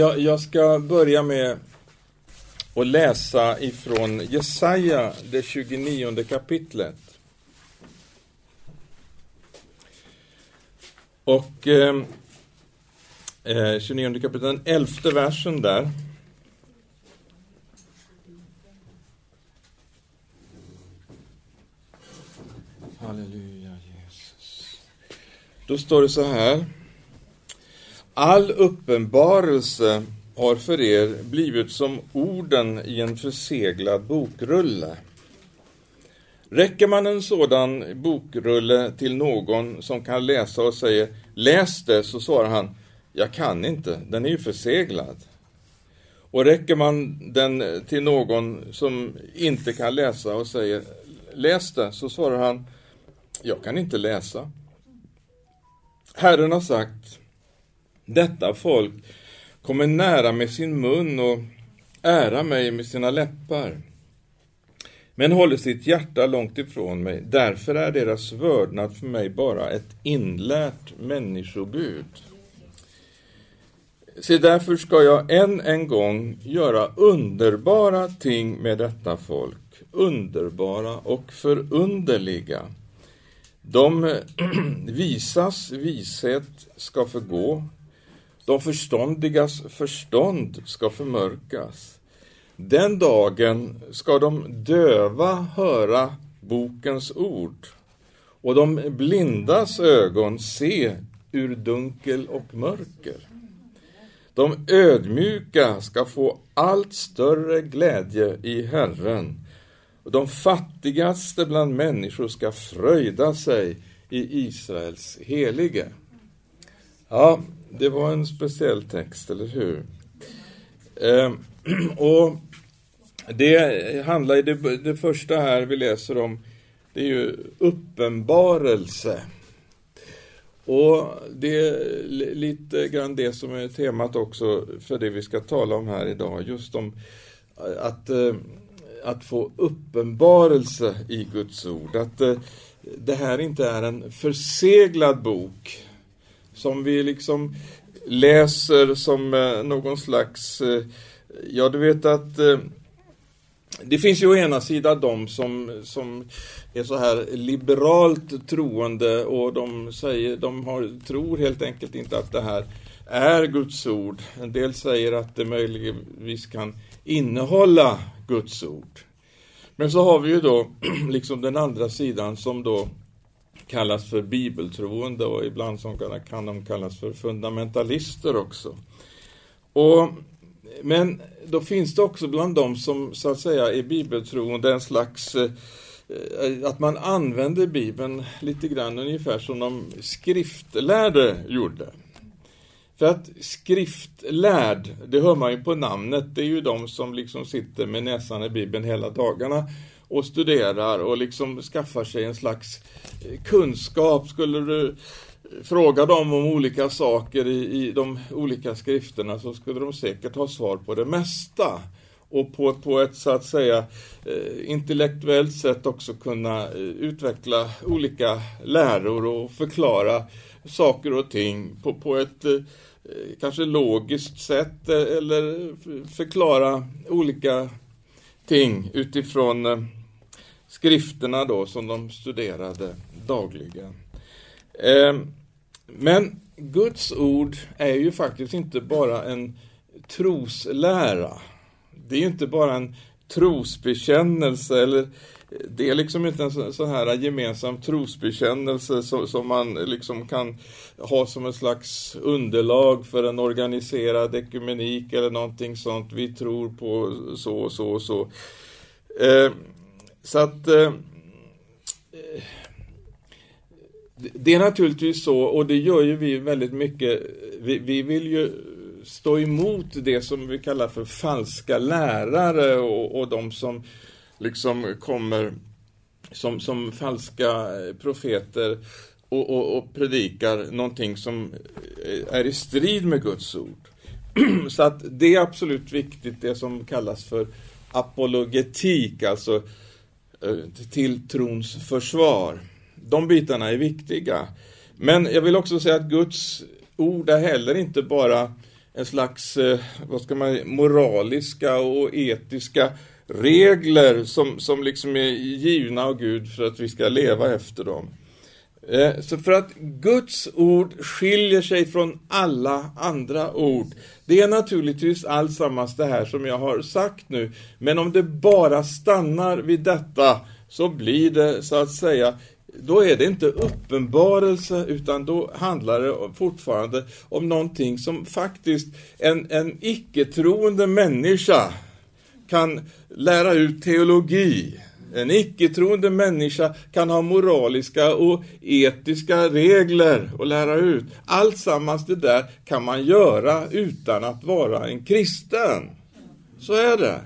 Jag, jag ska börja med att läsa ifrån Jesaja, det 29 kapitlet. Och eh, eh 29 kapitlet, den elfte versen där. Halleluja, Jesus. Då står det så här. All uppenbarelse har för er blivit som orden i en förseglad bokrulle. Räcker man en sådan bokrulle till någon som kan läsa och säger läs det, så svarar han jag kan inte, den är ju förseglad. Och räcker man den till någon som inte kan läsa och säger läs det, så svarar han jag kan inte läsa. Herren har sagt detta folk kommer nära med sin mun och ära mig med sina läppar men håller sitt hjärta långt ifrån mig. Därför är deras vördnad för mig bara ett inlärt människobud. Se, därför ska jag än en gång göra underbara ting med detta folk, underbara och förunderliga. De visas vishet ska förgå, de förståndigas förstånd ska förmörkas. Den dagen ska de döva höra bokens ord och de blindas ögon se ur dunkel och mörker. De ödmjuka ska få allt större glädje i Herren. Och de fattigaste bland människor ska fröjda sig i Israels helige. Ja, det var en speciell text, eller hur? Eh, och det handlar i det, det första här vi läser om, det är ju uppenbarelse. Och det är lite grann det som är temat också för det vi ska tala om här idag, just om att, eh, att få uppenbarelse i Guds ord. Att eh, det här inte är en förseglad bok som vi liksom läser som eh, någon slags, eh, ja du vet att eh, det finns ju å ena sidan de som, som är så här liberalt troende och de säger, de har, tror helt enkelt inte att det här är Guds ord. En del säger att det möjligtvis kan innehålla Guds ord. Men så har vi ju då liksom den andra sidan som då kallas för bibeltroende och ibland som kan, kan de kallas för fundamentalister också. Och men då finns det också bland dem som så att säga är bibeltroende en slags eh, att man använder Bibeln lite grann ungefär som de skriftlärde gjorde. För att skriftlärd, det hör man ju på namnet, det är ju de som liksom sitter med näsan i Bibeln hela dagarna och studerar och liksom skaffar sig en slags eh, kunskap. Skulle du eh, fråga dem om olika saker i, i de olika skrifterna så skulle de säkert ha svar på det mesta. Och på, på ett så att säga eh, intellektuellt sätt också kunna utveckla olika läror och förklara saker och ting på, på ett kanske logiskt sätt e-, eller förklara olika ting utifrån skrifterna då som de studerade dagligen. Ehm, men Guds ord är ju faktiskt inte bara en troslära. Det är ju inte bara en trosbekännelse eller det är liksom inte en sån här gemensam trosbekännelse som man liksom kan ha som en slags underlag för en organiserad ekumenik eller någonting sånt. Vi tror på så och så och så. Ehm, så att eh, det är naturligtvis så, och det gör ju vi väldigt mycket. Vi, vi, vill ju stå emot det som vi kallar för falska lärare och, och de som liksom kommer som, som falska profeter och, och, och predikar någonting som är i strid med Guds ord. Så att det är absolut viktigt, det som kallas för apologetik, alltså eh, Eh, till trons försvar. De bitarna är viktiga. Men jag vill också säga att Guds ord är heller inte bara en slags, eh, vad ska man moraliska och etiska regler som, som liksom är givna av Gud för att vi ska leva efter dem. Eh, så för att Guds ord skiljer sig från alla andra ord. Det är naturligtvis allsammans det här som jag har sagt nu. Men om det bara stannar vid detta så blir det så att säga då är det inte uppenbarelse utan då handlar det fortfarande om någonting som faktiskt en, en icke-troende människa kan lära ut teologi. En icke-troende människa kan ha moraliska och etiska regler att lära ut. Allt sammans det där kan man göra utan att vara en kristen. Så är det.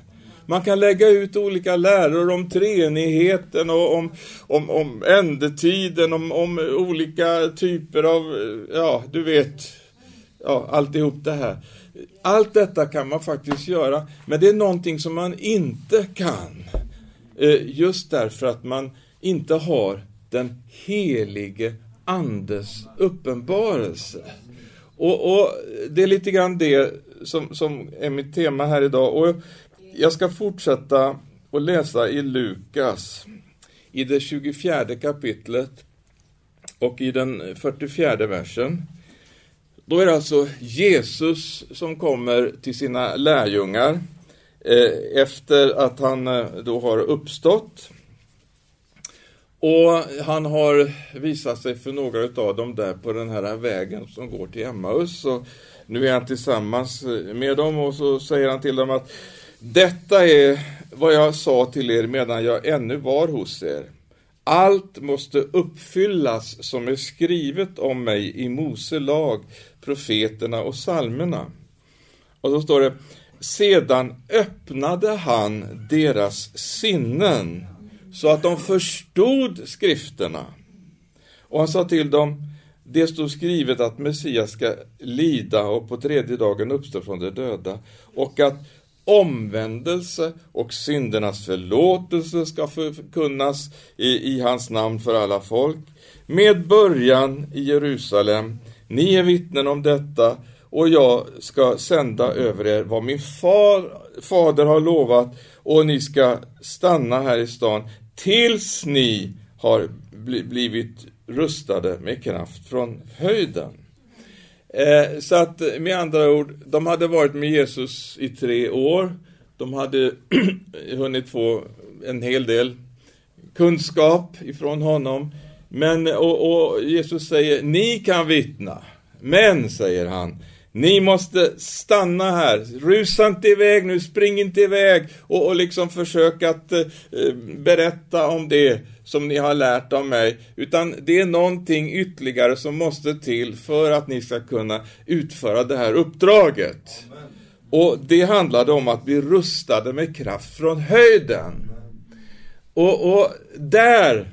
Man kan lägga ut olika läror om treenigheten och om, om, om ändetiden, om, om olika typer av, ja, du vet, ja, alltihop det här. Allt detta kan man faktiskt göra, men det är någonting som man inte kan. Eh, just därför att man inte har den helige Andes uppenbarelse. Och, och, det är lite grann det som, som är mitt tema här idag. Och jag ska fortsätta att läsa i Lukas i det 24 kapitlet och i den 44 versen. Då är det alltså Jesus som kommer till sina lärjungar Eh, efter att han eh, då har uppstått. Och han har visat sig för några av dem där på den här vägen som går till Emmaus. Och nu är han tillsammans eh, med dem och så säger han till dem att detta är vad jag sa till er medan jag ännu var hos er. Allt måste uppfyllas som är skrivet om mig i Mose lag, profeterna och salmerna. Och så står det, sedan öppnade han deras sinnen så att de förstod skrifterna. Och han sa till dem, det stod skrivet att Messias ska lida och på tredje dagen uppstå från de döda och att omvändelse och syndernas förlåtelse ska förkunnas i, i hans namn för alla folk, med början i Jerusalem. Ni är vittnen om detta och jag ska sända över er vad min far, fader har lovat och ni ska stanna här i stan tills ni har blivit rustade med kraft från höjden. Eh, så att med andra ord, de hade varit med Jesus i tre år. De hade hunnit få en hel del kunskap ifrån honom. Men, och, och Jesus säger, ni kan vittna. Men, säger han, ni måste stanna här. Rusa inte iväg nu, spring inte iväg och, och liksom försök att eh, berätta om det som ni har lärt av mig. Utan det är någonting ytterligare som måste till för att ni ska kunna utföra det här uppdraget. Och det handlade om att bli rustade med kraft från höjden. Och, och där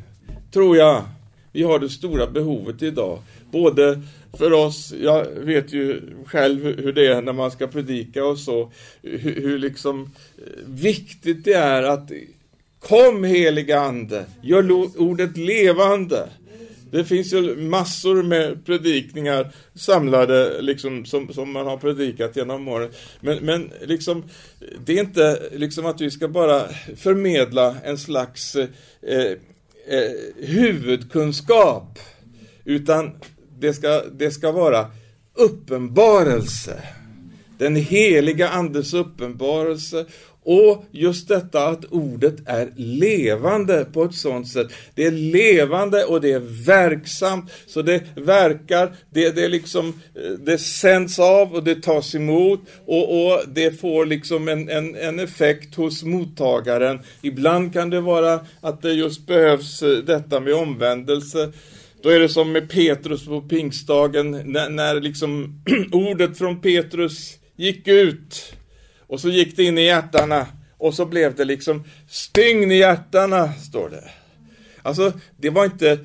tror jag vi har det stora behovet idag. Både för oss, jag vet ju själv hur det är när man ska predika och så, hur, hur liksom eh, viktigt det är att Kom heliga Ande, gör ordet levande. Det finns ju massor med predikningar samlade liksom, som, som man har predikat genom åren. Men, men liksom, det är inte liksom att vi ska bara förmedla en slags eh, eh, huvudkunskap. Utan det ska, det ska vara uppenbarelse. Den heliga andes uppenbarelse och just detta att ordet är levande på ett sånt sätt. Det är levande och det är verksamt, så det verkar, det, det, liksom, eh, det sänds av och det tas emot och, och det får liksom en, en, en effekt hos mottagaren. Ibland kan det vara att det just behövs eh, detta med omvändelse. Då är det som med Petrus på pingstdagen, när, när liksom ordet från Petrus gick ut. Och så gick det in i hjärtana och så blev det liksom stygn i hjärtana, står det. Alltså, det var inte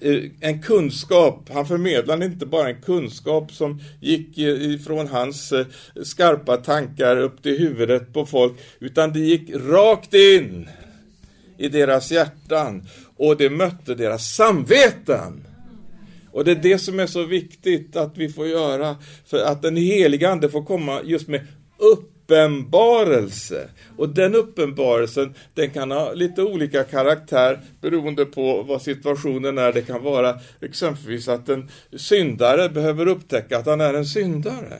en kunskap, han förmedlade inte bara en kunskap som gick ifrån hans eh, skarpa tankar upp till huvudet på folk, utan det gick rakt in i deras hjärtan och det mötte deras samveten. Och det är det som är så viktigt att vi får göra, för att den heliga Ande får komma just med uppenbarelse. Och den uppenbarelsen, den kan ha lite olika karaktär beroende på vad situationen är. Det kan vara exempelvis att en syndare behöver upptäcka att han är en syndare.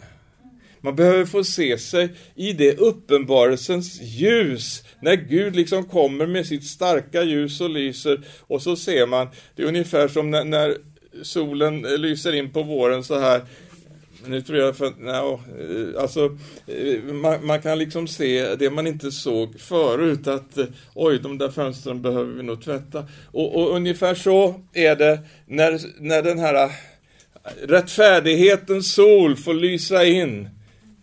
Man behöver få se sig i det uppenbarelsens ljus. När Gud liksom kommer med sitt starka ljus och lyser och så ser man, det är ungefär som när, när solen lyser in på våren så här. Nu tror jag för no, eh, alltså eh, man, man, kan liksom se det man inte såg förut att eh, oj, de där fönstren behöver vi nog tvätta. Och, och ungefär så är det när, när den här rättfärdighetens sol får lysa in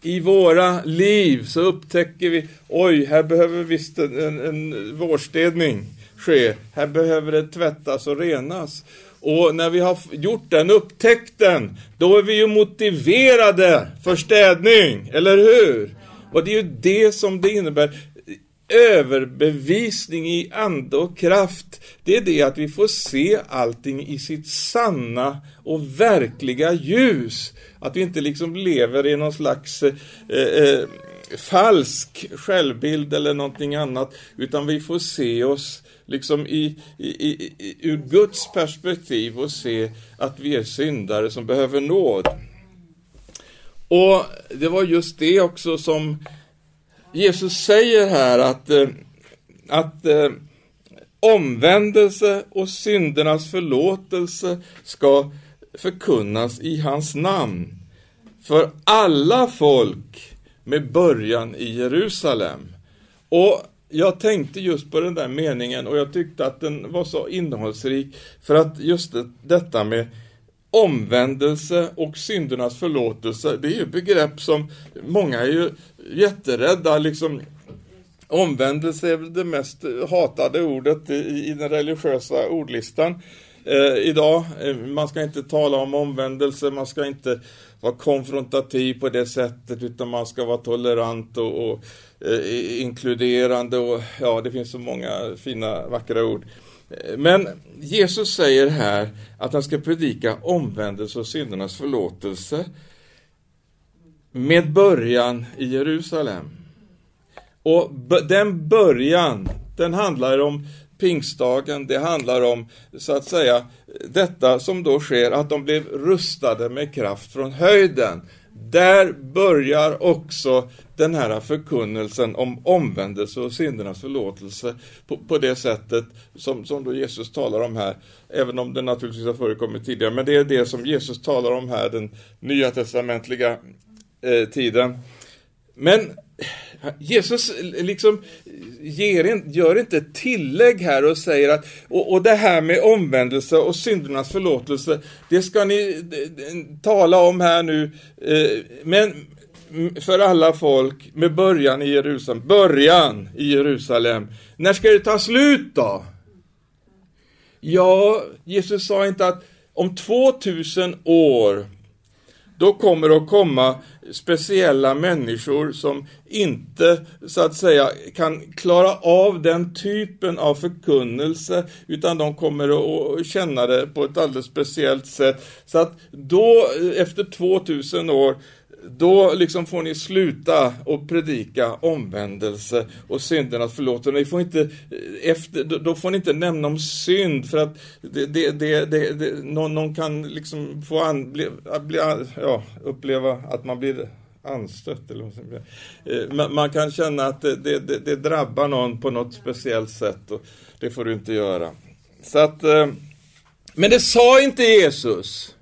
i våra liv så upptäcker vi, oj, här behöver visst en, en, en vårstädning ske. Här behöver det tvättas och renas. Och när vi har gjort den upptäckten, då är vi ju motiverade för städning, eller hur? Och det är ju det som det innebär överbevisning i ande och kraft, det är det att vi får se allting i sitt sanna och verkliga ljus. Att vi inte liksom lever i någon slags eh, eh, falsk självbild eller någonting annat, utan vi får se oss liksom i, i, i, ur Guds perspektiv och se att vi är syndare som behöver nåd. Och det var just det också som Jesus säger här att, eh, att eh, omvändelse och syndernas förlåtelse ska förkunnas i hans namn för alla folk med början i Jerusalem. Och jag tänkte just på den där meningen och jag tyckte att den var så innehållsrik för att just detta med omvändelse och syndernas förlåtelse, det är ju begrepp som många är ju jätterädda liksom Omvändelse är väl det mest hatade ordet i, i den religiösa ordlistan eh, idag. Eh, man ska inte tala om omvändelse, man ska inte vara konfrontativ på det sättet utan man ska vara tolerant och, och eh, inkluderande och ja, det finns så många fina vackra ord. Men Jesus säger här att han ska predika omvändelse och syndernas förlåtelse med början i Jerusalem. Och den början, den handlar om pingstdagen, det handlar om så att säga detta som då sker, att de blev rustade med kraft från höjden. Där börjar också den här förkunnelsen om omvändelse och syndernas förlåtelse på, på det sättet som, som då Jesus talar om här, även om det naturligtvis har förekommit tidigare, men det är det som Jesus talar om här, den nya testamentliga eh, tiden. Men Jesus eh, liksom ger, gör inte ett tillägg här och säger att och, och det här med omvändelse och syndernas förlåtelse, det ska ni tala om här nu. Eh, men för alla folk med början i Jerusalem. Början i Jerusalem. När ska det ta slut då? Ja, Jesus sa inte att om 2000 år då kommer det att komma speciella människor som inte så att säga kan klara av den typen av förkunnelse utan de kommer att känna det på ett alldeles speciellt sätt. Så att då efter 2000 år då liksom får ni sluta och predika omvändelse och syndernas förlåtelse. Ni får inte, eh, efter, då får ni inte nämna om synd för att det, det, det, det någon, någon, kan liksom få an, bli, bli, ja, uppleva att man blir anstött. Eller vad eh, man, man kan känna att det, det, det, drabbar någon på något speciellt sätt och det får du inte göra. Så att, eh, men det sa inte Jesus.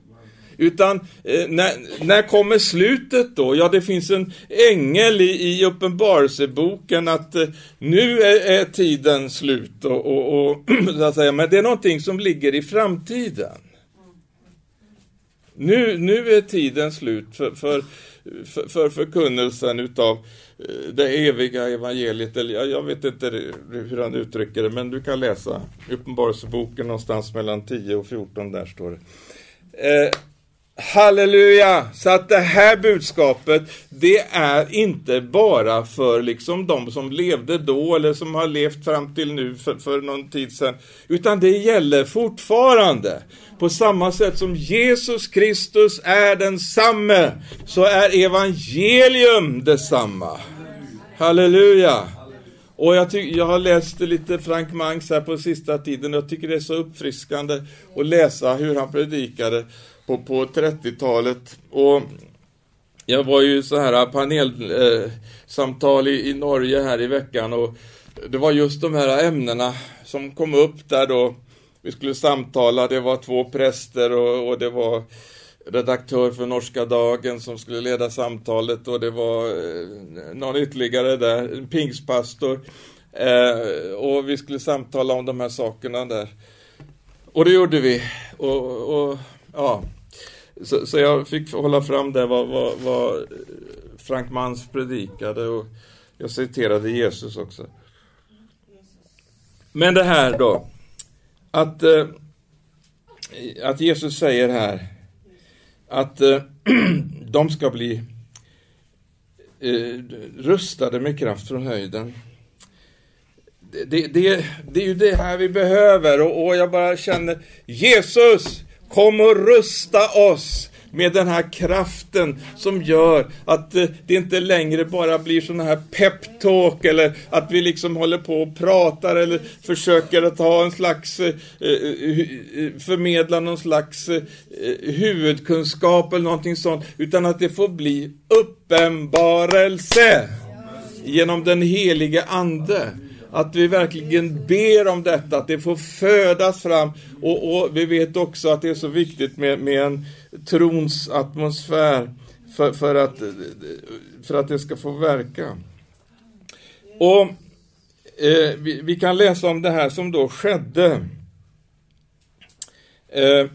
Utan eh, när, när kommer slutet då? Ja, det finns en ängel i, i Uppenbarelseboken att eh, nu är, är, tiden slut och, och, och så att säga, men det är någonting som ligger i framtiden. Nu, nu är tiden slut för, för, för, för förkunnelsen utav eh, det eviga evangeliet. Eller jag, jag vet inte hur han uttrycker det, men du kan läsa Uppenbarelseboken någonstans mellan 10 och 14, där står det. Eh, Halleluja! Så att det här budskapet, det är inte bara för liksom de som levde då eller som har levt fram till nu för, för någon tid sedan, utan det gäller fortfarande. På samma sätt som Jesus Kristus är densamme, så är evangelium detsamma. Halleluja! Och jag, ty- jag har läst lite Frank Mangs här på sista tiden och jag tycker det är så uppfriskande att läsa hur han predikade på, på 30-talet. Och jag var ju så här äh, panelsamtal äh, eh, i, i Norge här i veckan och det var just de här ämnena som kom upp där då vi skulle samtala. Det var två präster och, och det var redaktör för Norska Dagen som skulle leda samtalet och det var eh, någon ytterligare där, en pingstpastor. Eh, och vi skulle samtala om de här sakerna där. Och det gjorde vi. Och, och ja, så, så, jag fick hålla fram det vad, vad, vad Frank Mans predikade och jag citerade Jesus också. Men det här då, att, eh, att Jesus säger här att eh, de ska bli eh, rustade med kraft från höjden. Det, det, det är ju det här vi behöver och, och jag bara känner Jesus, kom och rusta oss med den här kraften som gör att eh, det inte längre bara blir sådana här peptalk eller att vi liksom håller på och pratar eller försöker att ha en slags eh, eh, förmedla någon slags huvudkunskap eller någonting sånt utan att det får bli uppenbarelse. Genom den helige Ande att vi verkligen ber om detta, att det får födas fram. Och, och vi vet också att det är så viktigt med, med en trons atmosfär för, för, att, för att det ska få verka. Och eh, vi, vi, kan läsa om det här som då skedde. Eh,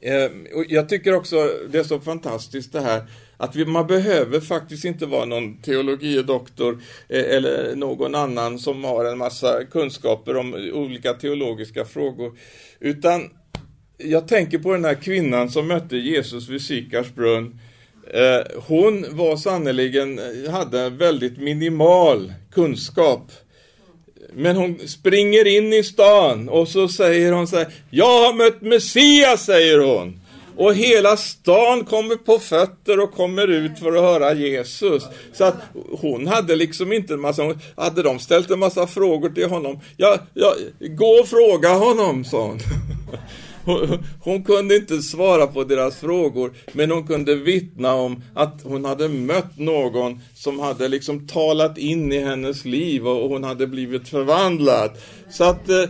eh, jag tycker också det är så fantastiskt det här att vi, man behöver faktiskt inte vara någon teologidoktor eh, eller någon annan som har en massa kunskaper om olika teologiska frågor. Utan jag tänker på den här kvinnan som mötte Jesus vid Sikars brunn. Eh, hon var sannerligen eh, hade väldigt minimal kunskap. Men hon springer in i stan och så säger hon så här, Jag har mött Messias, säger hon. Och hela stan kommer på fötter och kommer ut för att höra Jesus. Så att hon hade liksom inte en massa, hade de ställt en massa frågor till honom, ja, ja gå och fråga honom, sa hon. Hon, kunde inte svara på deras frågor, men hon kunde vittna om att hon hade mött någon som hade liksom talat in i hennes liv och hon hade blivit förvandlad. Så att eh,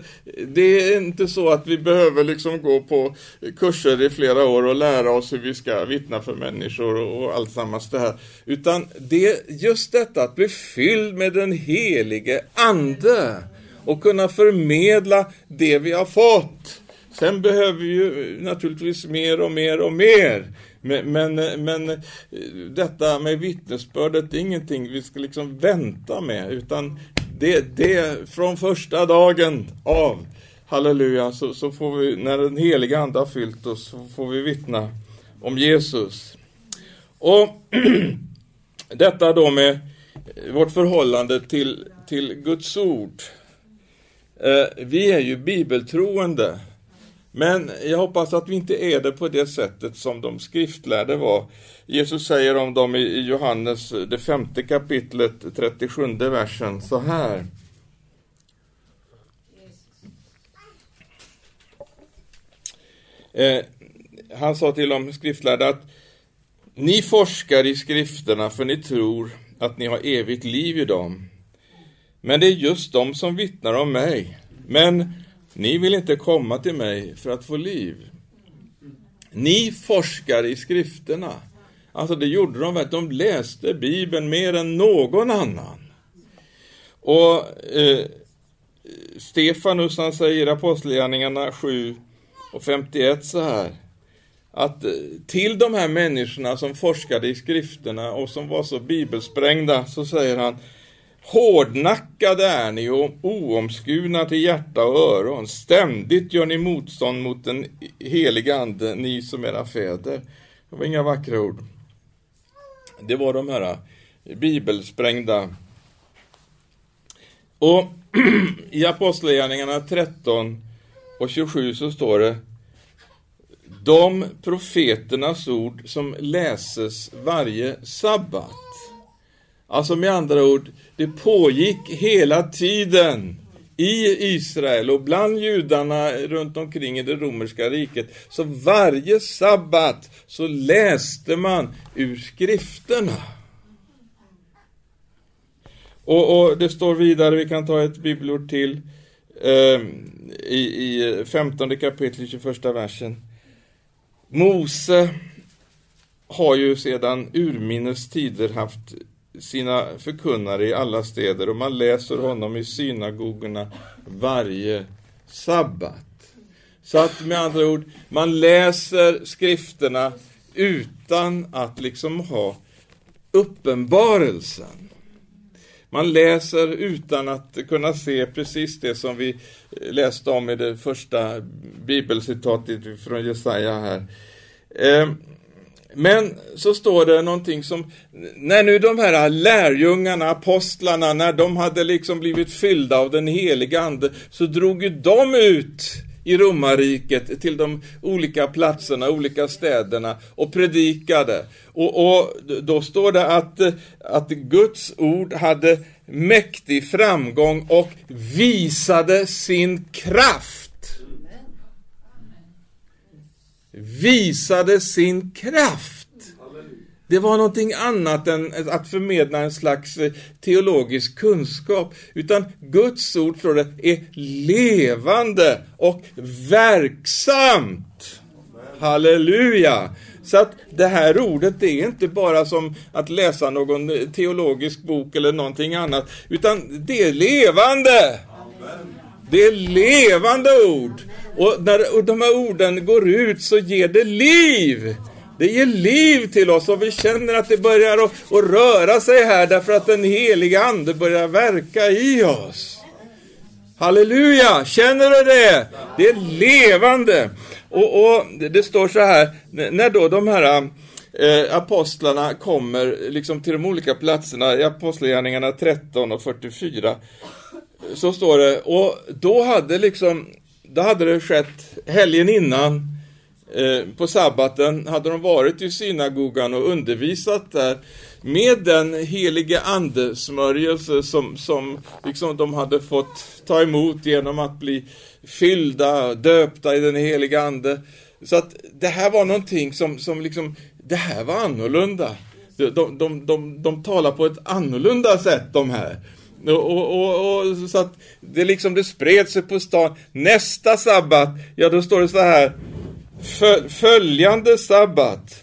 det är inte så att vi behöver liksom gå på kurser i flera år och lära oss hur vi ska vittna för människor och, och det här. Utan det just detta att bli fylld med den helige Ande och kunna förmedla det vi har fått. Sen behöver vi ju naturligtvis mer och mer och mer. Men, men, men detta med vittnesbördet är ingenting vi ska liksom vänta med, utan det, det från första dagen av, halleluja, så, så får vi, när den heliga ande har fyllt oss, så får vi vittna om Jesus. Och detta då med eh, vårt förhållande till, till Guds ord. Eh, vi är ju bibeltroende. Men jag hoppas att vi inte är det på det sättet som de skriftlärde var. Jesus säger om dem i Johannes, det femte kapitlet, 37 versen, så här. Eh, han sa till de skriftlärda att ni forskar i skrifterna för ni tror att ni har evigt liv i dem. Men det är just de som vittnar om mig. Men ni vill inte komma till mig för att få liv. Ni forskar i skrifterna. Alltså det gjorde de, att de läste Bibeln mer än någon annan. Och eh, Stefanus han säger i Apostlagärningarna 7 och 51 så här. Att eh, till de här människorna som forskade i skrifterna och som var så bibelsprängda så säger han Hårdnackade är ni och oomskurna till hjärta och öron. Ständigt gör ni motstånd mot den heliga Ande, ni som era fäder. Det var inga vackra ord. Det var de här eh, bibelsprängda. Och i Apostlagärningarna 13 och 27 så står det de profeternas ord som läses varje sabbat. Alltså med andra ord, det pågick hela tiden i Israel och bland judarna runt omkring i det romerska riket. Så varje sabbat så läste man ur skrifterna. Och, och det står vidare, vi kan ta ett bibelord till, eh, i, i 15 kapitel 21 versen. Mose har ju sedan urminnes tider haft sina förkunnare i alla städer och man läser honom i synagogorna varje sabbat. Så att med andra ord, man läser skrifterna utan att liksom ha uppenbarelsen. Man läser utan att kunna se precis det som vi läste om i det första bibelcitatet från Jesaja här. Ehm, men så står det någonting som, när nu de här lärjungarna, apostlarna, när de hade liksom blivit fyllda av den heliga Ande, så drog ju de ut i romarriket till de olika platserna, olika städerna och predikade. Och, och då står det att, att Guds ord hade mäktig framgång och visade sin kraft visade sin kraft. Det var någonting annat än att förmedla en slags eh, teologisk kunskap. Utan Guds ord, tror det, är levande och verksamt. Halleluja! Så att det här ordet är inte bara som att läsa någon teologisk bok eller någonting annat, utan det är levande. Det är levande ord. Och när de här orden går ut så ger det liv. Det ger liv till oss och vi känner att det börjar att, att röra sig här därför att den heliga Ande börjar verka i oss. Halleluja! Känner du det? Det är levande. Och, och det står så här, när då de här eh, apostlarna kommer liksom till de olika platserna i Apostlagärningarna 13 och 44 så står det, och då hade liksom då hade det skett helgen innan, eh, på sabbaten, hade de varit i synagogan och undervisat där med den helige andesmörjelse som, som liksom de hade fått ta emot genom att bli fyllda, döpta i den heliga ande. Så att det här var någonting som, som liksom, det här var annorlunda. De, de, de, de, de talar på ett annorlunda sätt de här. Och, och, och, så att det liksom det spred sig på stan. Nästa sabbat, ja då står det så här. Följande sabbat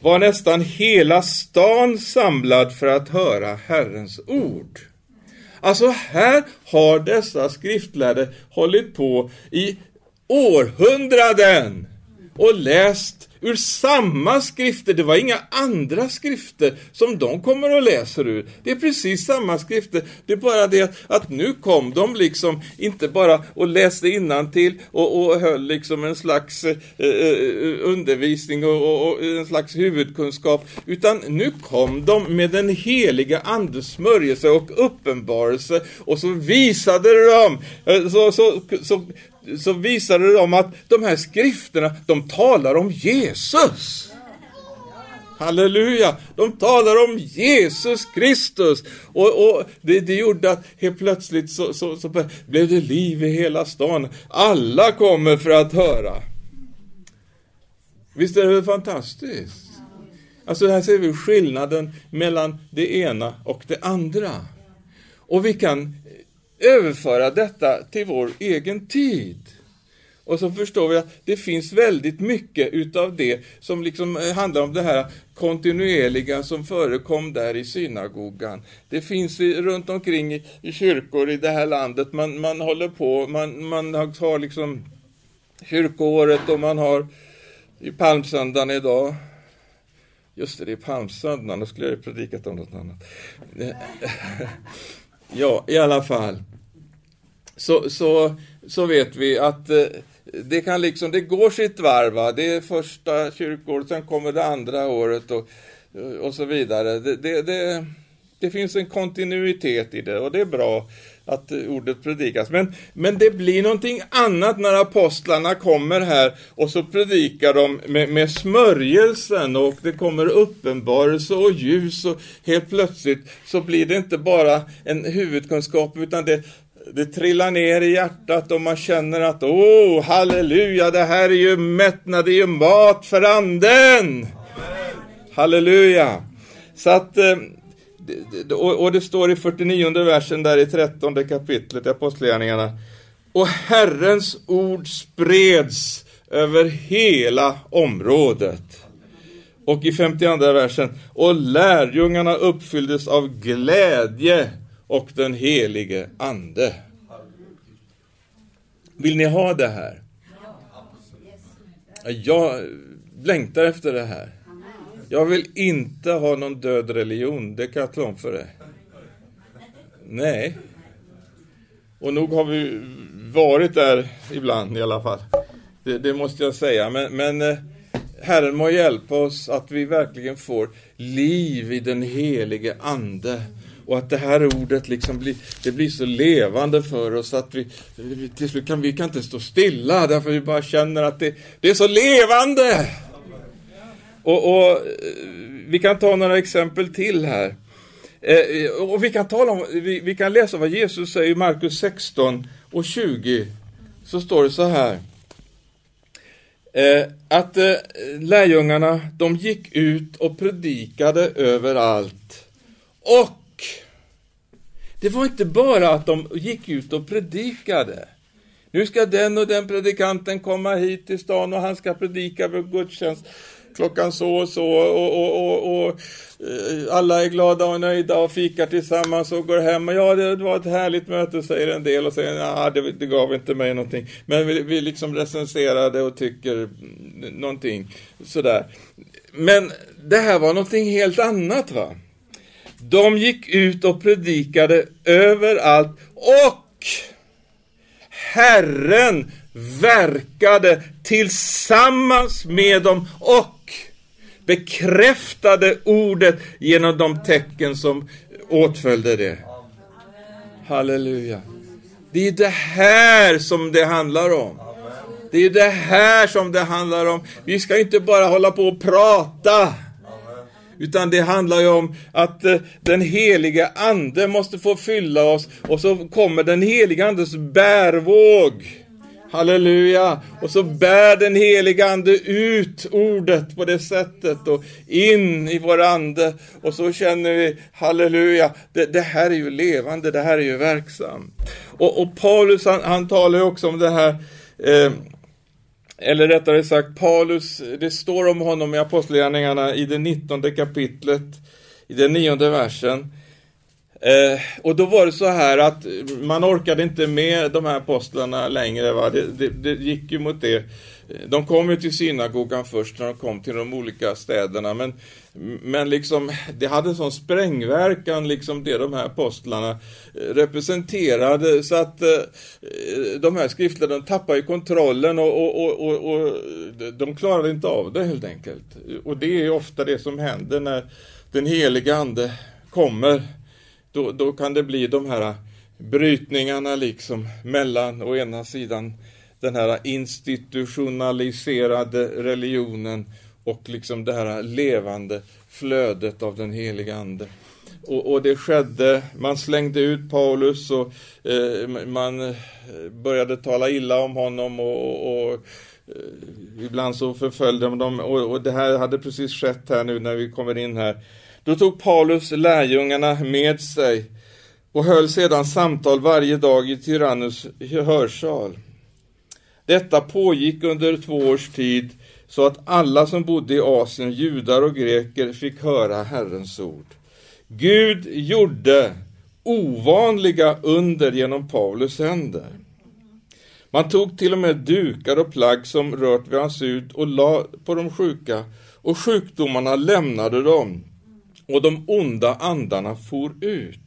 var nästan hela stan samlad för att höra Herrens ord. Alltså här har dessa skriftlärde hållit på i århundraden och läst ur samma skrifter. Det var inga andra skrifter som de kommer och läser ur. Det är precis samma skrifter. Det är bara det att, nu kom de liksom inte bara och läste till och, och höll liksom en slags eh, eh, undervisning och, och, och, en slags huvudkunskap. Utan nu kom de med den heliga andes smörjelse och uppenbarelse och så visade de, eh, så, så, så, så visade de att de här skrifterna, de talar om Jesus. Halleluja! De talar om Jesus Kristus. Och, och det, det, gjorde att helt plötsligt så, så, så, blev det liv i hela stan. Alla kommer för att höra. Visst är det fantastiskt? Alltså här ser vi skillnaden mellan det ena och det andra. Och vi kan överföra detta till vår egen tid. Och så förstår vi att det finns väldigt mycket utav det som liksom eh, handlar om det här kontinuerliga som förekom där i synagogan. Det finns runt omkring i, i kyrkor i det här landet. Man, man håller på, man, man har liksom kyrkoåret och man har i palmsöndagen idag. Just det, det är palmsöndagen, då skulle jag ju predikat om något annat. Eh, ja, i alla fall. Så, så, så vet vi att eh, det kan liksom, det går sitt varv. Va? Det är första kyrkåret, sen kommer det andra året och, och så vidare. Det, det, det, det finns en kontinuitet i det och det är bra att ordet predikas. Men, men det blir någonting annat när apostlarna kommer här och så predikar de med, med smörjelsen och det kommer uppenbarelse och ljus och helt plötsligt så blir det inte bara en huvudkunskap utan det, det trillar ner i hjärtat och man känner att åh, oh, halleluja, det här är ju mättnad, det är ju mat för anden. Halleluja. Så att eh, och det står i 49 versen där i 13 kapitlet i Apostlagärningarna. Och Herrens ord spreds över hela området. Och i 52 versen. Och lärjungarna uppfylldes av glädje och den helige ande. Vill ni ha det här? Jag längtar efter det här. Jag vill inte ha någon död religion, det kan jag tala om för dig. Nej. Och nog har vi varit där ibland i alla fall. Det, det måste jag säga. Men, men eh, Herren må hjälpa oss att vi verkligen får liv i den helige Ande. Och att det här ordet liksom blir, det blir så levande för oss att vi till slut kan vi kan inte stå stilla därför vi bara känner att det, det är så levande. Och, och, eh, vi kan ta några exempel till här. Eh, och vi kan, tala om, vi, vi, kan läsa vad Jesus säger i Markus 16 och 20. Så står det så här. Eh, att eh, lärjungarna, de gick ut och predikade överallt. Och det var inte bara att de gick ut och predikade. Nu ska den och den predikanten komma hit till stan och han ska predika vid gudstjänst klockan så och så och, och, och, och, eh, alla är glada och nöjda och fikar tillsammans och går hem. Och ja, det var ett härligt möte, säger en del och säger ja, det, det gav inte mig någonting. Men vi, vi liksom recenserade och tycker någonting sådär. Men det här var någonting helt annat va. De gick ut och predikade överallt och Herren verkade tillsammans med dem och bekräftade ordet genom de tecken som åtföljde det. Halleluja. Det är det här som det handlar om. Det är det här som det handlar om. Vi ska inte bara hålla på och prata. Utan det handlar ju om att eh, den heliga ande måste få fylla oss och så kommer den heliga andes bärvåg Halleluja! Och så bär den heliga Ande ut ordet på det sättet och in i vår ande. Och så känner vi, halleluja, det, det här är ju levande, det här är ju verksamt. Och, och Paulus han, han talar ju också om det här, eh, eller rättare sagt Paulus, det står om honom i Apostlagärningarna i det 19 kapitlet, i den nionde versen. Eh, och då var det så här att man orkade inte med de här apostlarna längre. Va? Det, det, det gick ju mot det. De kom ju till synagogan först när de kom till de olika städerna. Men, men liksom, det hade en sån sprängverkan, liksom det de här apostlarna eh, representerade. Så att eh, de här skrifterna, de tappade ju kontrollen och, och, och, och, och de klarade inte av det helt enkelt. Och det är ofta det som händer när den heliga ande kommer då, då kan det bli de här brytningarna liksom mellan å ena sidan den här institutionaliserade religionen och liksom det här levande flödet av den heliga Ande. Och, och, det skedde, man slängde ut Paulus och eh, man eh, började tala illa om honom och, och, och eh, ibland så förföljde de dem och, och det här hade precis skett här nu när vi kommer in här då tog Paulus lärjungarna med sig och höll sedan samtal varje dag i Tyrannus hörsal. Detta pågick under två års tid så att alla som bodde i Asien, judar och greker, fick höra Herrens ord. Gud gjorde ovanliga under genom Paulus händer. Man tog till och med dukar och plagg som rört vid hans hud och la på de sjuka och sjukdomarna lämnade dem och de onda andarna for ut.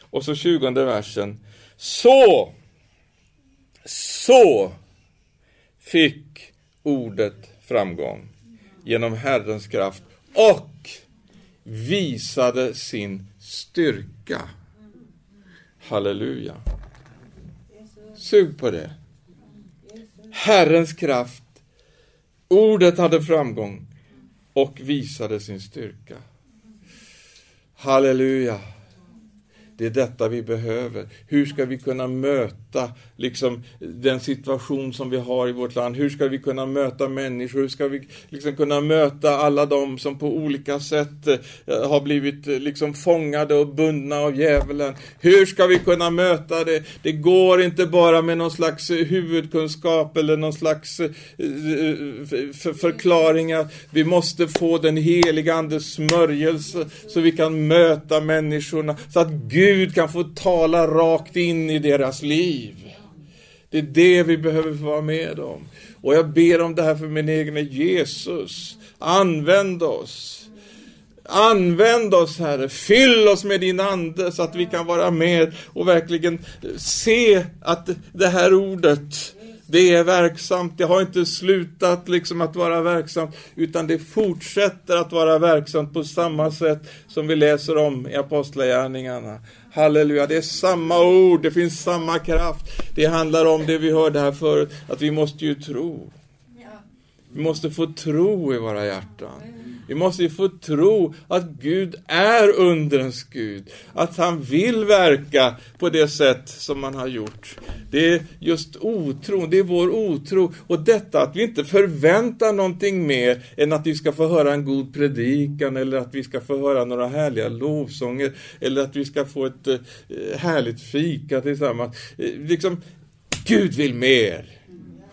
Och så tjugonde versen. Så, så fick ordet framgång genom Herrens kraft och visade sin styrka. Halleluja. Sug på det. Herrens kraft. Ordet hade framgång och visade sin styrka. Halleluja. Det är detta vi behöver. Hur ska vi kunna möta liksom, den situation som vi har i vårt land? Hur ska vi kunna möta människor? Hur ska vi liksom, kunna möta alla de som på olika sätt eh, har blivit eh, liksom, fångade och bundna av djävulen? Hur ska vi kunna möta det? Det går inte bara med någon slags eh, huvudkunskap eller någon slags eh, eh, för förklaringar. Vi måste få den heliga Andes smörjelse så vi kan möta människorna, så att Gud kan få tala rakt in i deras liv. Det är det vi behöver få vara med om. Och jag ber om det här för min egen Jesus. Använd oss. Använd oss Herre, fyll oss med din Ande så att vi kan vara med och verkligen se att det här ordet det är verksamt, det har inte slutat liksom att vara verksamt, utan det fortsätter att vara verksamt på samma sätt som vi läser om i Apostlagärningarna. Halleluja, det är samma ord, det finns samma kraft. Det handlar om det vi hörde här förut, att vi måste ju tro. Vi måste få tro i våra hjärtan. Vi måste ju få tro att Gud är undrens Gud. Att han vill verka på det sätt som han har gjort. Det är just otro, det är vår otro. Och detta att vi inte förväntar någonting mer än att vi ska få höra en god predikan eller att vi ska få höra några härliga lovsånger eller att vi ska få ett eh, härligt fika tillsammans. Eh, liksom, Gud vill mer.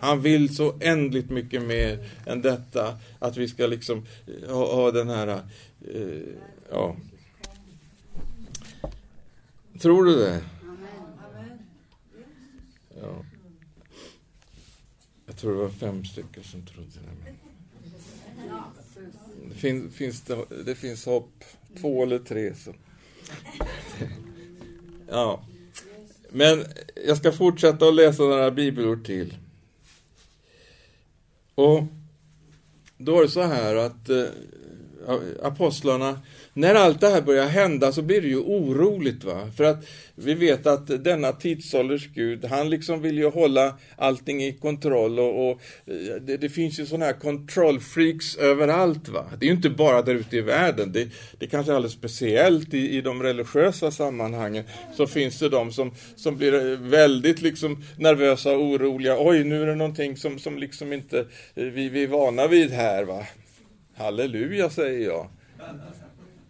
Han vill så ändligt mycket mer än detta. Att vi ska liksom eh, ha, ha den här... Eh, ja. Tror du det? Ja. Jag tror det var fem stycken som trodde det. Det finns, finns det, det finns hopp. Två eller tre. Så. Ja. Men jag ska fortsätta att läsa några bibelord till. Och då var det så här att eh, apostlarna när allt det här börjar hända så blir det ju oroligt. va? För att vi vet att denna tidsålders Gud, han liksom vill ju hålla allting i kontroll och, och eh, det, det, finns ju sådana här kontrollfreaks överallt. va? Det är ju inte bara där ute i världen, det, det är kanske alldeles speciellt i, i de religiösa sammanhangen så finns det de som, som blir eh, väldigt liksom nervösa och oroliga. Oj, nu är det någonting som, som liksom inte eh, vi, vi är vana vid här. va? Halleluja, säger jag.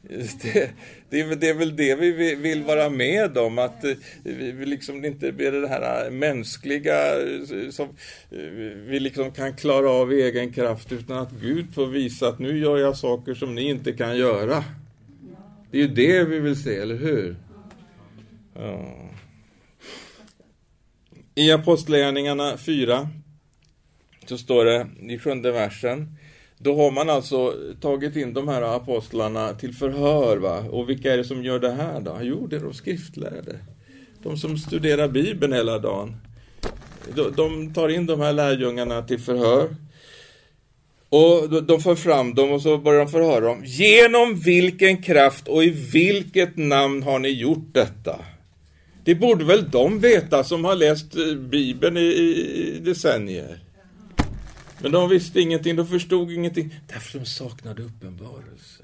Det, det, är, det är väl det vi vill vara med om, att eh, vi liksom inte blir det här eh, mänskliga eh, som vi liksom kan klara av i egen kraft, utan att Gud får visa att nu gör jag saker som ni inte kan göra. Det är ju det vi vill se, eller hur? Ja. I Apostlagärningarna 4 så står det i sjunde versen då har man alltså tagit in de här apostlarna till förhör. Va? Och vilka är det som gör det här då? Jo, det är de skriftlärde. De som studerar Bibeln hela dagen. De tar in de här lärjungarna till förhör. Och de för fram dem och så börjar de förhöra dem. Genom vilken kraft och i vilket namn har ni gjort detta? Det borde väl de veta som har läst eh, Bibeln i, i decennier. Men de visste ingenting, de förstod ingenting, därför de saknade uppenbarelse.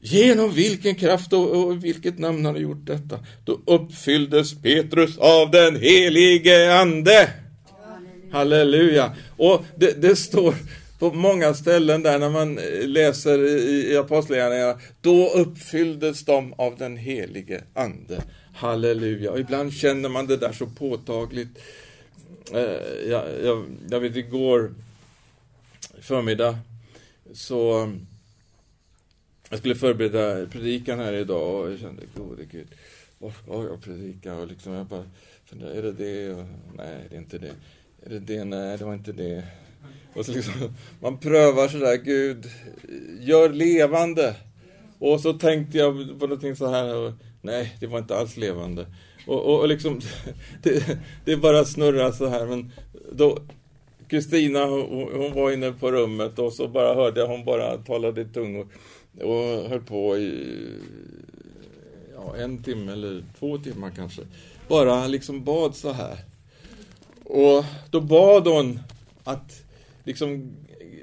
Genom vilken kraft och, och vilket namn har gjort detta? Då uppfylldes Petrus av den helige Ande. Halleluja. Och det, det står på många ställen där när man läser i, i Apostlagärningarna, då uppfylldes de av den helige Ande. Halleluja. Och ibland känner man det där så påtagligt. Eh, jag, jag, jag vet igår förmiddag så um, jag skulle förbereda predikan här idag och jag kände, gode gud, vad ska jag predika? Och liksom jag bara funderade, är det det? Och, nej, det är inte det. Är det det? Nej, det var inte det. Och så liksom, man prövar sådär, Gud, gör levande. Och så tänkte jag på någonting så här, och, nej, det var inte alls levande. Och, och, och liksom, det, det bara snurrar så här, men då, Kristina, hon, hon, var inne på rummet och så bara hörde jag hon bara talade i tungor och höll på i ja, en timme eller två timmar kanske. Bara liksom bad så här. Och då bad hon att liksom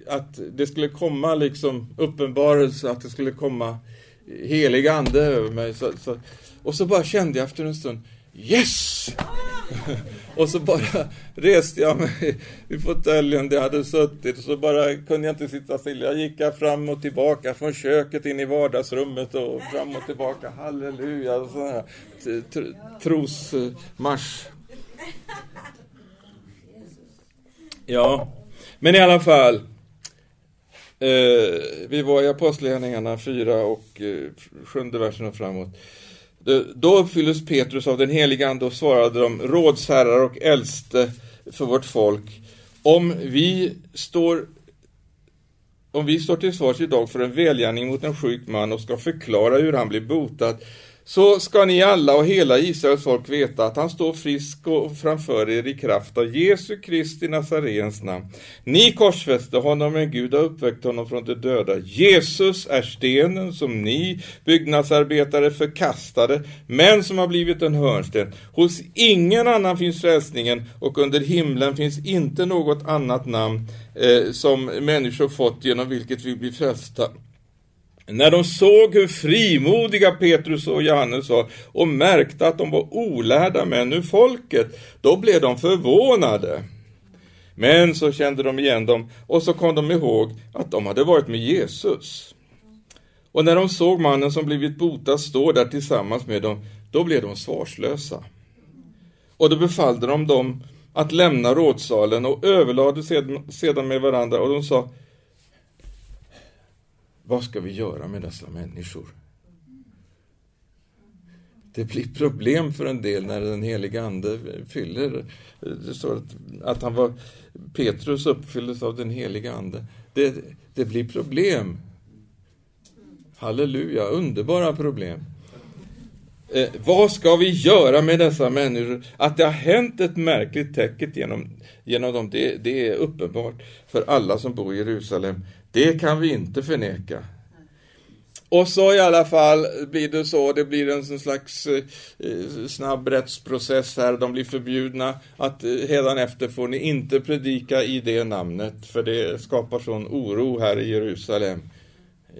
att det skulle komma liksom uppenbarelse, att det skulle komma helig ande över mig. Så, så, och så bara kände jag efter en stund, yes! och så bara reste jag mig i fåtöljen där jag hade suttit och så bara kunde jag inte sitta still. Jag gick fram och tillbaka från köket in i vardagsrummet och fram och tillbaka. Halleluja! sån här, trosmarsch. Eh, ja, men i alla fall. Eh, vi var i Apostlagärningarna 4 och eh, sjunde versen och framåt. Eh, då uppfylldes Petrus av den heliga Ande och svarade de rådsherrar och äldste för vårt folk. Om vi står om vi står till svars idag för en välgärning mot en sjuk man och ska förklara hur han blir botad, så ska ni alla och hela Israels folk veta att han står frisk och framför er i kraft av Jesu Kristi Nazarens namn. Ni korsfäste honom, men Gud har uppväckt honom från de döda. Jesus är stenen som ni byggnadsarbetare förkastade, men som har blivit en hörnsten. Hos ingen annan finns frälsningen och under himlen finns inte något annat namn eh, som människor fått genom vilket vi blir frälsta. När de såg hur frimodiga Petrus och Johannes var och märkte att de var olärda män ur folket, då blev de förvånade. Men så kände de igen dem och så kom de ihåg att de hade varit med Jesus. Och när de såg mannen som blivit botad stå där tillsammans med dem, då blev de svarslösa. Och då befallde de dem att lämna rådsalen och överlade sedan med varandra och de sa vad ska vi göra med dessa människor? Det blir problem för en del när den heliga Ande fyller. Det står att, att han var, Petrus uppfylldes av den heliga Ande. Det, det blir problem. Halleluja, underbara problem. Eh, vad ska vi göra med dessa människor? Att det har hänt ett märkligt tecken genom, genom dem, det, det är uppenbart för alla som bor i Jerusalem. Det kan vi inte förneka. Och så i alla fall blir det så, det blir en slags eh, snabb rättsprocess här, de blir förbjudna att eh, efter får ni inte predika i det namnet, för det skapar sån oro här i Jerusalem.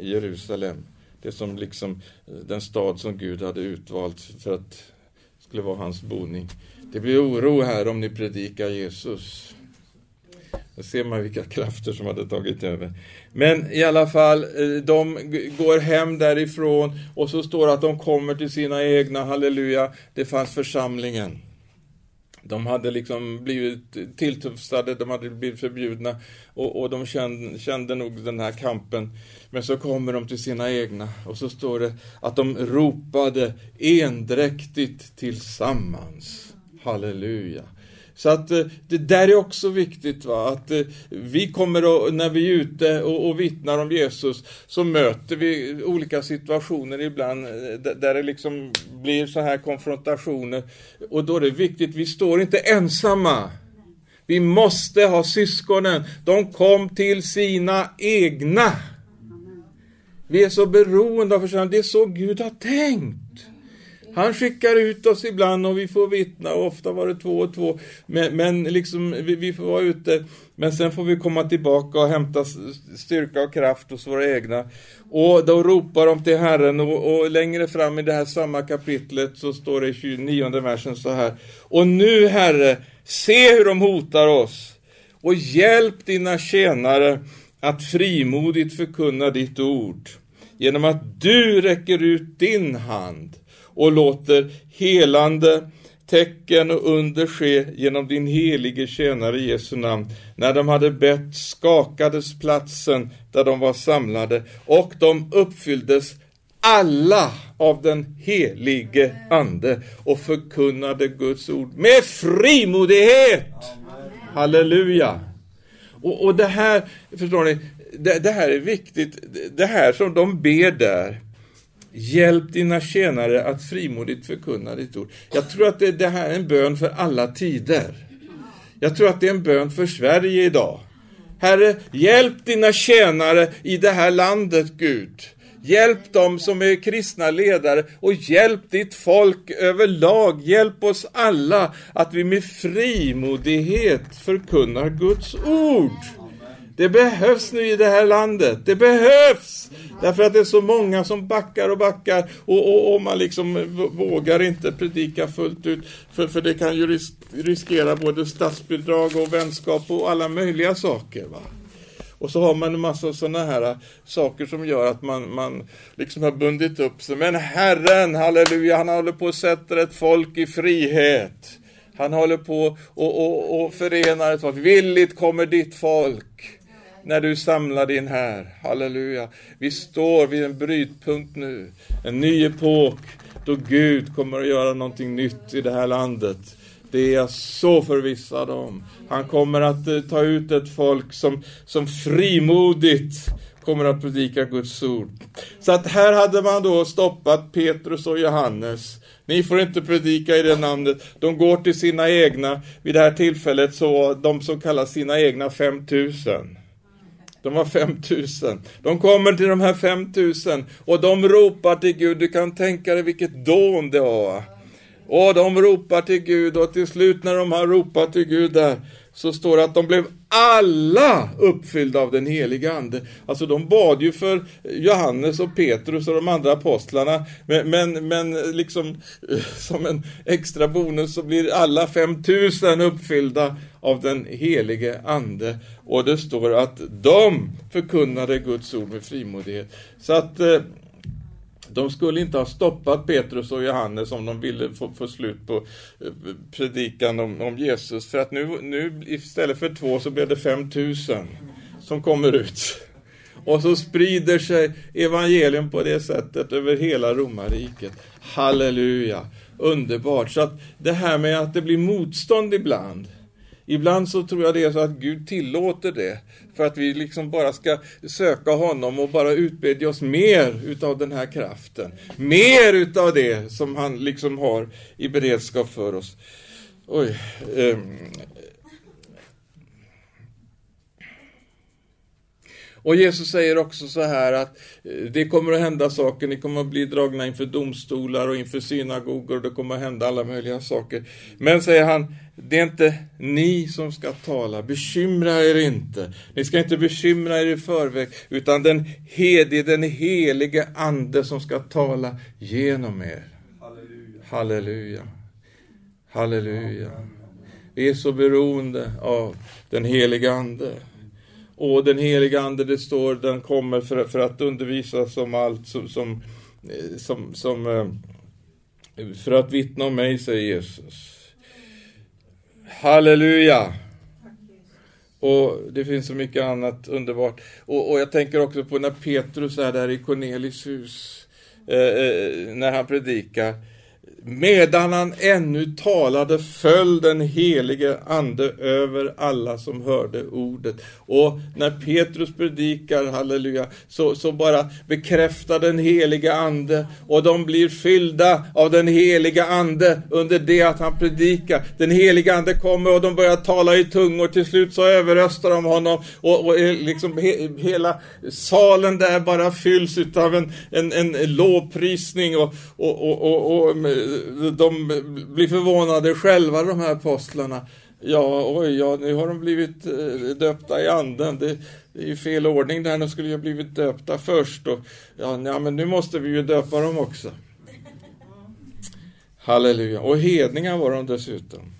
Jerusalem, det som liksom eh, den stad som Gud hade utvalt för att skulle vara hans boning. Det blir oro här om ni predikar Jesus. Då ser man vilka krafter som hade tagit över. Men i alla fall, eh, de går hem därifrån och så står det att de kommer till sina egna, halleluja, det fanns församlingen. De hade liksom blivit tilltufsade, de hade blivit förbjudna och, och de kände, kände nog den här kampen. Men så kommer de till sina egna och så står det att de ropade endräktigt tillsammans. Halleluja. Så att eh, det där är också viktigt, va? att eh, vi kommer att, när vi är ute och, och vittnar om Jesus, så möter vi olika situationer ibland eh, där det liksom blir så här konfrontationer. Och då är det viktigt, vi står inte ensamma. Vi måste ha syskonen. De kom till sina egna. Vi är så beroende av församlingen. Det är så Gud har tänkt. Han skickar ut oss ibland och vi får vittna, och ofta var det två och två. Men, men liksom, vi, vi, får vara ute, men sen får vi komma tillbaka och hämta styrka och kraft hos våra egna. Och då ropar de till Herren och, och längre fram i det här samma kapitlet så står det i 29 versen så här. Och nu Herre, se hur de hotar oss och hjälp dina tjänare att frimodigt förkunna ditt ord genom att du räcker ut din hand och låter helande tecken och under ske genom din helige tjänare Jesu namn. När de hade bett skakades platsen där de var samlade och de uppfylldes alla av den helige Ande och förkunnade Guds ord med frimodighet. Halleluja! Och, och det här, förstår ni, det, det här är viktigt. Det här som de ber där, Hjälp dina tjänare att frimodigt förkunna ditt ord. Jag tror att det, det, här är en bön för alla tider. Jag tror att det är en bön för Sverige idag. Herre, hjälp dina tjänare i det här landet, Gud. Hjälp dem som är kristna ledare och hjälp ditt folk överlag. Hjälp oss alla att vi med frimodighet förkunnar Guds ord. Det behövs nu i det här landet. Det behövs! Därför att det är så många som backar och backar och, och, och man liksom vågar inte predika fullt ut. För, för det kan ju ris riskera både statsbidrag och vänskap och alla möjliga saker. Va? Och så har man en massa sådana här saker som gör att man, man liksom har bundit upp sig. Men Herren, halleluja, han håller på att sätta ett folk i frihet. Han håller på och, och, och förenar ett folk. Villigt kommer ditt folk när du samlar din här. Halleluja. Vi står vid en brytpunkt nu. En ny epok då Gud kommer att göra någonting nytt i det här landet. Det är jag så förvissad om. Han kommer att eh, ta ut ett folk som, som frimodigt kommer att predika Guds ord. Så att här hade man då stoppat Petrus och Johannes. Ni får inte predika i det namnet. De går till sina egna, vid det här tillfället så de som kallar sina egna 5000. De var 5000. De kommer till de här 5000 och de ropar till Gud. Du kan tänka dig vilket dån det var. Och de ropar till Gud och till slut när de har ropat till Gud där så står det att de blev alla uppfyllda av den heliga Ande. Alltså de bad ju för Johannes och Petrus och de andra apostlarna. Men, men, men liksom eh, som en extra bonus så blir alla 5000 uppfyllda av den helige Ande. Och det står att de förkunnade Guds ord med frimodighet. Så att eh, de skulle inte ha stoppat Petrus och Johannes om de ville få, få slut på eh, predikan om, om, Jesus. För att nu, nu istället för två så blev det 5000 som kommer ut. Och så sprider sig evangelium på det sättet över hela romarriket. Halleluja! Underbart! Så att det här med att det blir motstånd ibland Ibland så tror jag det är så att Gud tillåter det för att vi liksom bara ska söka honom och bara utbedja oss mer utav den här kraften. Mer utav det som han liksom har i beredskap för oss. Oj. Eh, Och Jesus säger också så här att eh, det kommer att hända saker, ni kommer att bli dragna inför domstolar och inför synagogor och det kommer att hända alla möjliga saker. Men säger han, det är inte ni som ska tala, bekymra er inte. Ni ska inte bekymra er i förväg, utan den, är den helige Ande som ska tala genom er. Halleluja. Halleluja. Halleluja. Vi är så beroende av den helige Ande. Och den heliga Ande, det står, den kommer för, för att undervisa som allt som, som, som, som eh, för att vittna om mig, säger Jesus. Halleluja! Och det finns så mycket annat underbart. Och, och jag tänker också på när Petrus är där i Cornelis hus, eh, eh, när han predikar. Medan han ännu talade föll den helige ande över alla som hörde ordet. Och när Petrus predikar, halleluja, så, så bara bekräftar den helige ande och de blir fyllda av den helige ande under det att han predikar. Den helige ande kommer och de börjar tala i tungor. Till slut så överröstar de honom och, och liksom he, hela salen där bara fylls utav en, en, en lovprisning och, och, och, och, och de blir förvånade själva de här apostlarna. Ja, oj, ja, nu har de blivit eh, döpta i anden. Det, det är ju fel ordning där, de skulle ju ha blivit döpta först. Och, ja, ja, men nu måste vi ju döpa dem också. Halleluja. Och hedningar var de dessutom.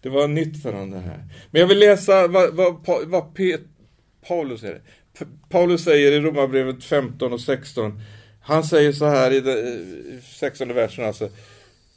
Det var nytt för dem det här. Men jag vill läsa vad, vad, vad Pet, Paulus säger. Paulus säger i Romarbrevet 15 och 16. Han säger så här i 16 eh, versen alltså.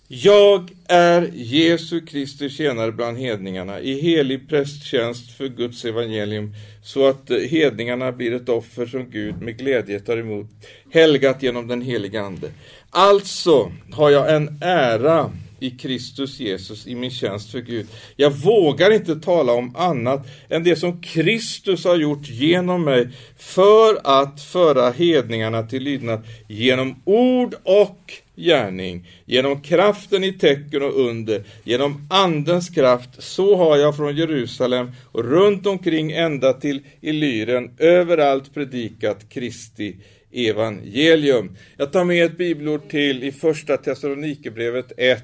Jag är Jesu Kristi tjänare bland hedningarna i helig prästtjänst för Guds evangelium så att eh, hedningarna blir ett offer som Gud med glädje tar emot, helgat genom den helige Ande. Alltså har jag en ära i Kristus Jesus i min tjänst för Gud. Jag vågar inte tala om annat än det som Kristus har gjort genom mig för att föra hedningarna till lydnad genom ord och gärning, genom kraften i tecken och under, genom Andens kraft, så har jag från Jerusalem och runt omkring ända till Illyren överallt predikat Kristi evangelium. Jag tar med ett bibelord till i första Thessalonikerbrevet 1,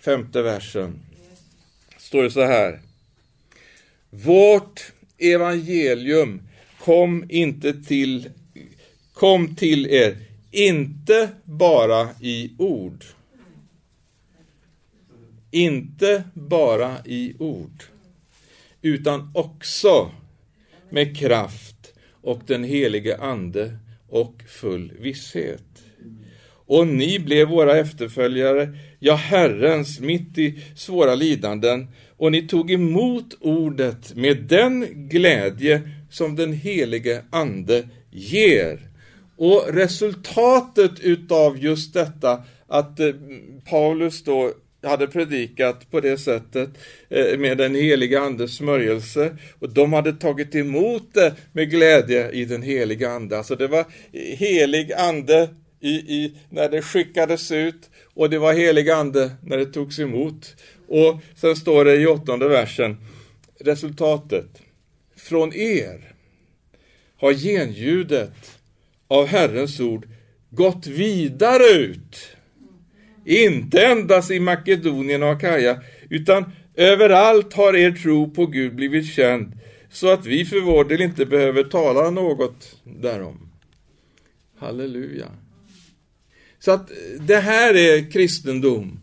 femte versen. Står det så här. Vårt evangelium kom inte till kom till er inte bara i ord. Inte bara i ord. Utan också med kraft och den helige Ande och full visshet. Och ni blev våra efterföljare, ja, Herrens, mitt i svåra lidanden, och ni tog emot ordet med den glädje som den helige Ande ger. Och resultatet utav just detta att eh, Paulus då hade predikat på det sättet eh, med den heliga andes smörjelse och de hade tagit emot det med glädje i den heliga ande. Alltså det var helig ande i, i, när det skickades ut och det var helig ande när det togs emot. Och sen står det i åttonde versen resultatet. Från er har genljudet av Herrens ord gått vidare ut inte endast i Makedonien och Akaja, utan överallt har er tro på Gud blivit känd, så att vi för vår del inte behöver tala något därom. Halleluja. Så att det här är kristendom.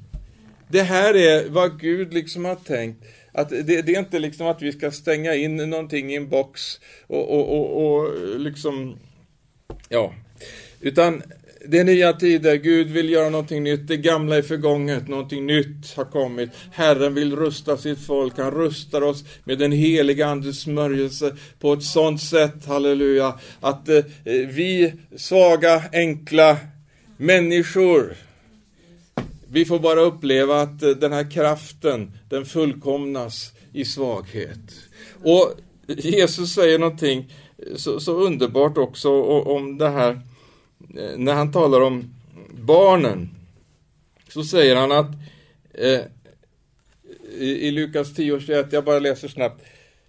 Det här är vad Gud liksom har tänkt. Att det, det är inte liksom att vi ska stänga in någonting i en box och, och, och, och liksom, ja. Utan det är nya tider, Gud vill göra någonting nytt, det gamla är förgånget, någonting nytt har kommit. Herren vill rusta sitt folk, han rustar oss med den heliga Andes smörjelse på ett sådant sätt, halleluja, att eh, vi svaga, enkla människor, vi får bara uppleva att eh, den här kraften, den fullkomnas i svaghet. Och Jesus säger någonting så, så underbart också om det här. Eh, när han talar om barnen så säger han att eh, i, i Lukas 10 21, jag bara läser snabbt.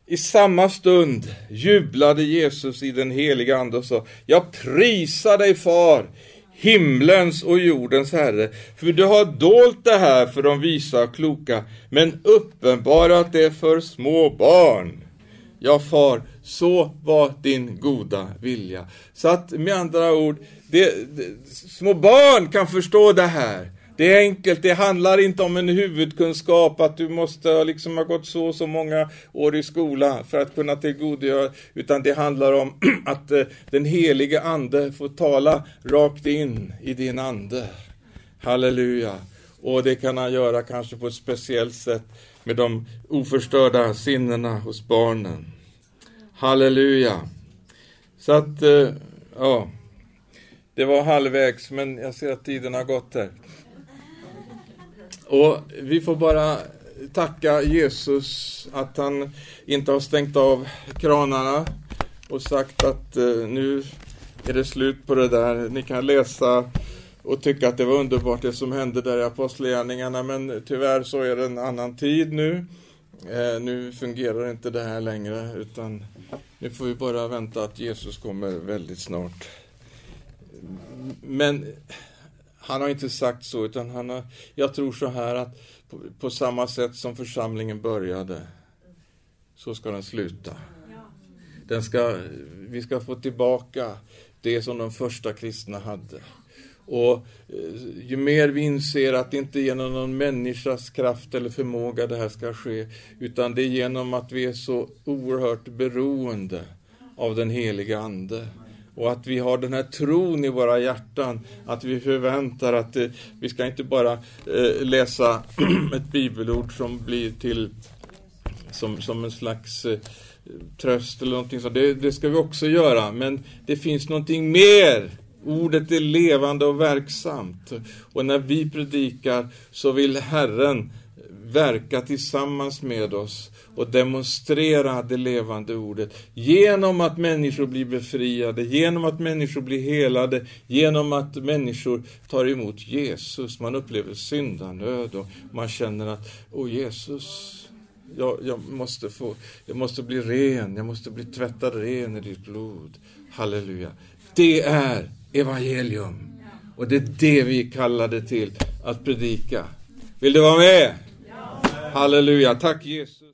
I samma stund jublade Jesus i den heliga Ande och sa, jag prisar dig far, himlens och jordens Herre, för du har dolt det här för de visa och kloka, men uppenbarat det för små barn. Ja, far, så var din goda vilja. Så att med andra ord, det, det, små barn kan förstå det här. Det är enkelt, det handlar inte om en huvudkunskap att du måste liksom ha gått så och så många år i skola för att kunna tillgodogöra, utan det handlar om att eh, den helige ande får tala rakt in i din ande. Halleluja. Och det kan han göra kanske på ett speciellt sätt med de oförstörda sinnena hos barnen. Halleluja. Så att, eh, ja. Det var halvvägs, men jag ser att tiden har gått här. Och vi får bara tacka Jesus att han inte har stängt av kranarna och sagt att eh, nu är det slut på det där. Ni kan läsa och tycka att det var underbart det som hände där i Apostlagärningarna, men tyvärr så är det en annan tid nu. Eh, nu fungerar inte det här längre, utan nu får vi bara vänta att Jesus kommer väldigt snart. Men han har inte sagt så, utan han har, jag tror så här att på, på samma sätt som församlingen började, så ska den sluta. Den ska, vi ska få tillbaka det som de första kristna hade. Och eh, ju mer vi inser att det inte är genom någon människas kraft eller förmåga det här ska ske, utan det är genom att vi är så oerhört beroende av den heliga Ande. Och att vi har den här tron i våra hjärtan, att vi förväntar att eh, vi ska inte bara eh, läsa ett bibelord som blir till som, som en slags eh, tröst eller någonting sånt. Det, det ska vi också göra, men det finns någonting mer Ordet är levande och verksamt. Och när vi predikar så vill Herren verka tillsammans med oss och demonstrera det levande ordet genom att människor blir befriade, genom att människor blir helade, genom att människor tar emot Jesus. Man upplever syndanöd och man känner att, åh Jesus, jag, jag, måste få, jag måste bli ren, jag måste bli tvättad ren i ditt blod. Halleluja. Det är evangelium. Och det är det vi kallade till att predika. Vill du vara med? Halleluja. Tack Jesus.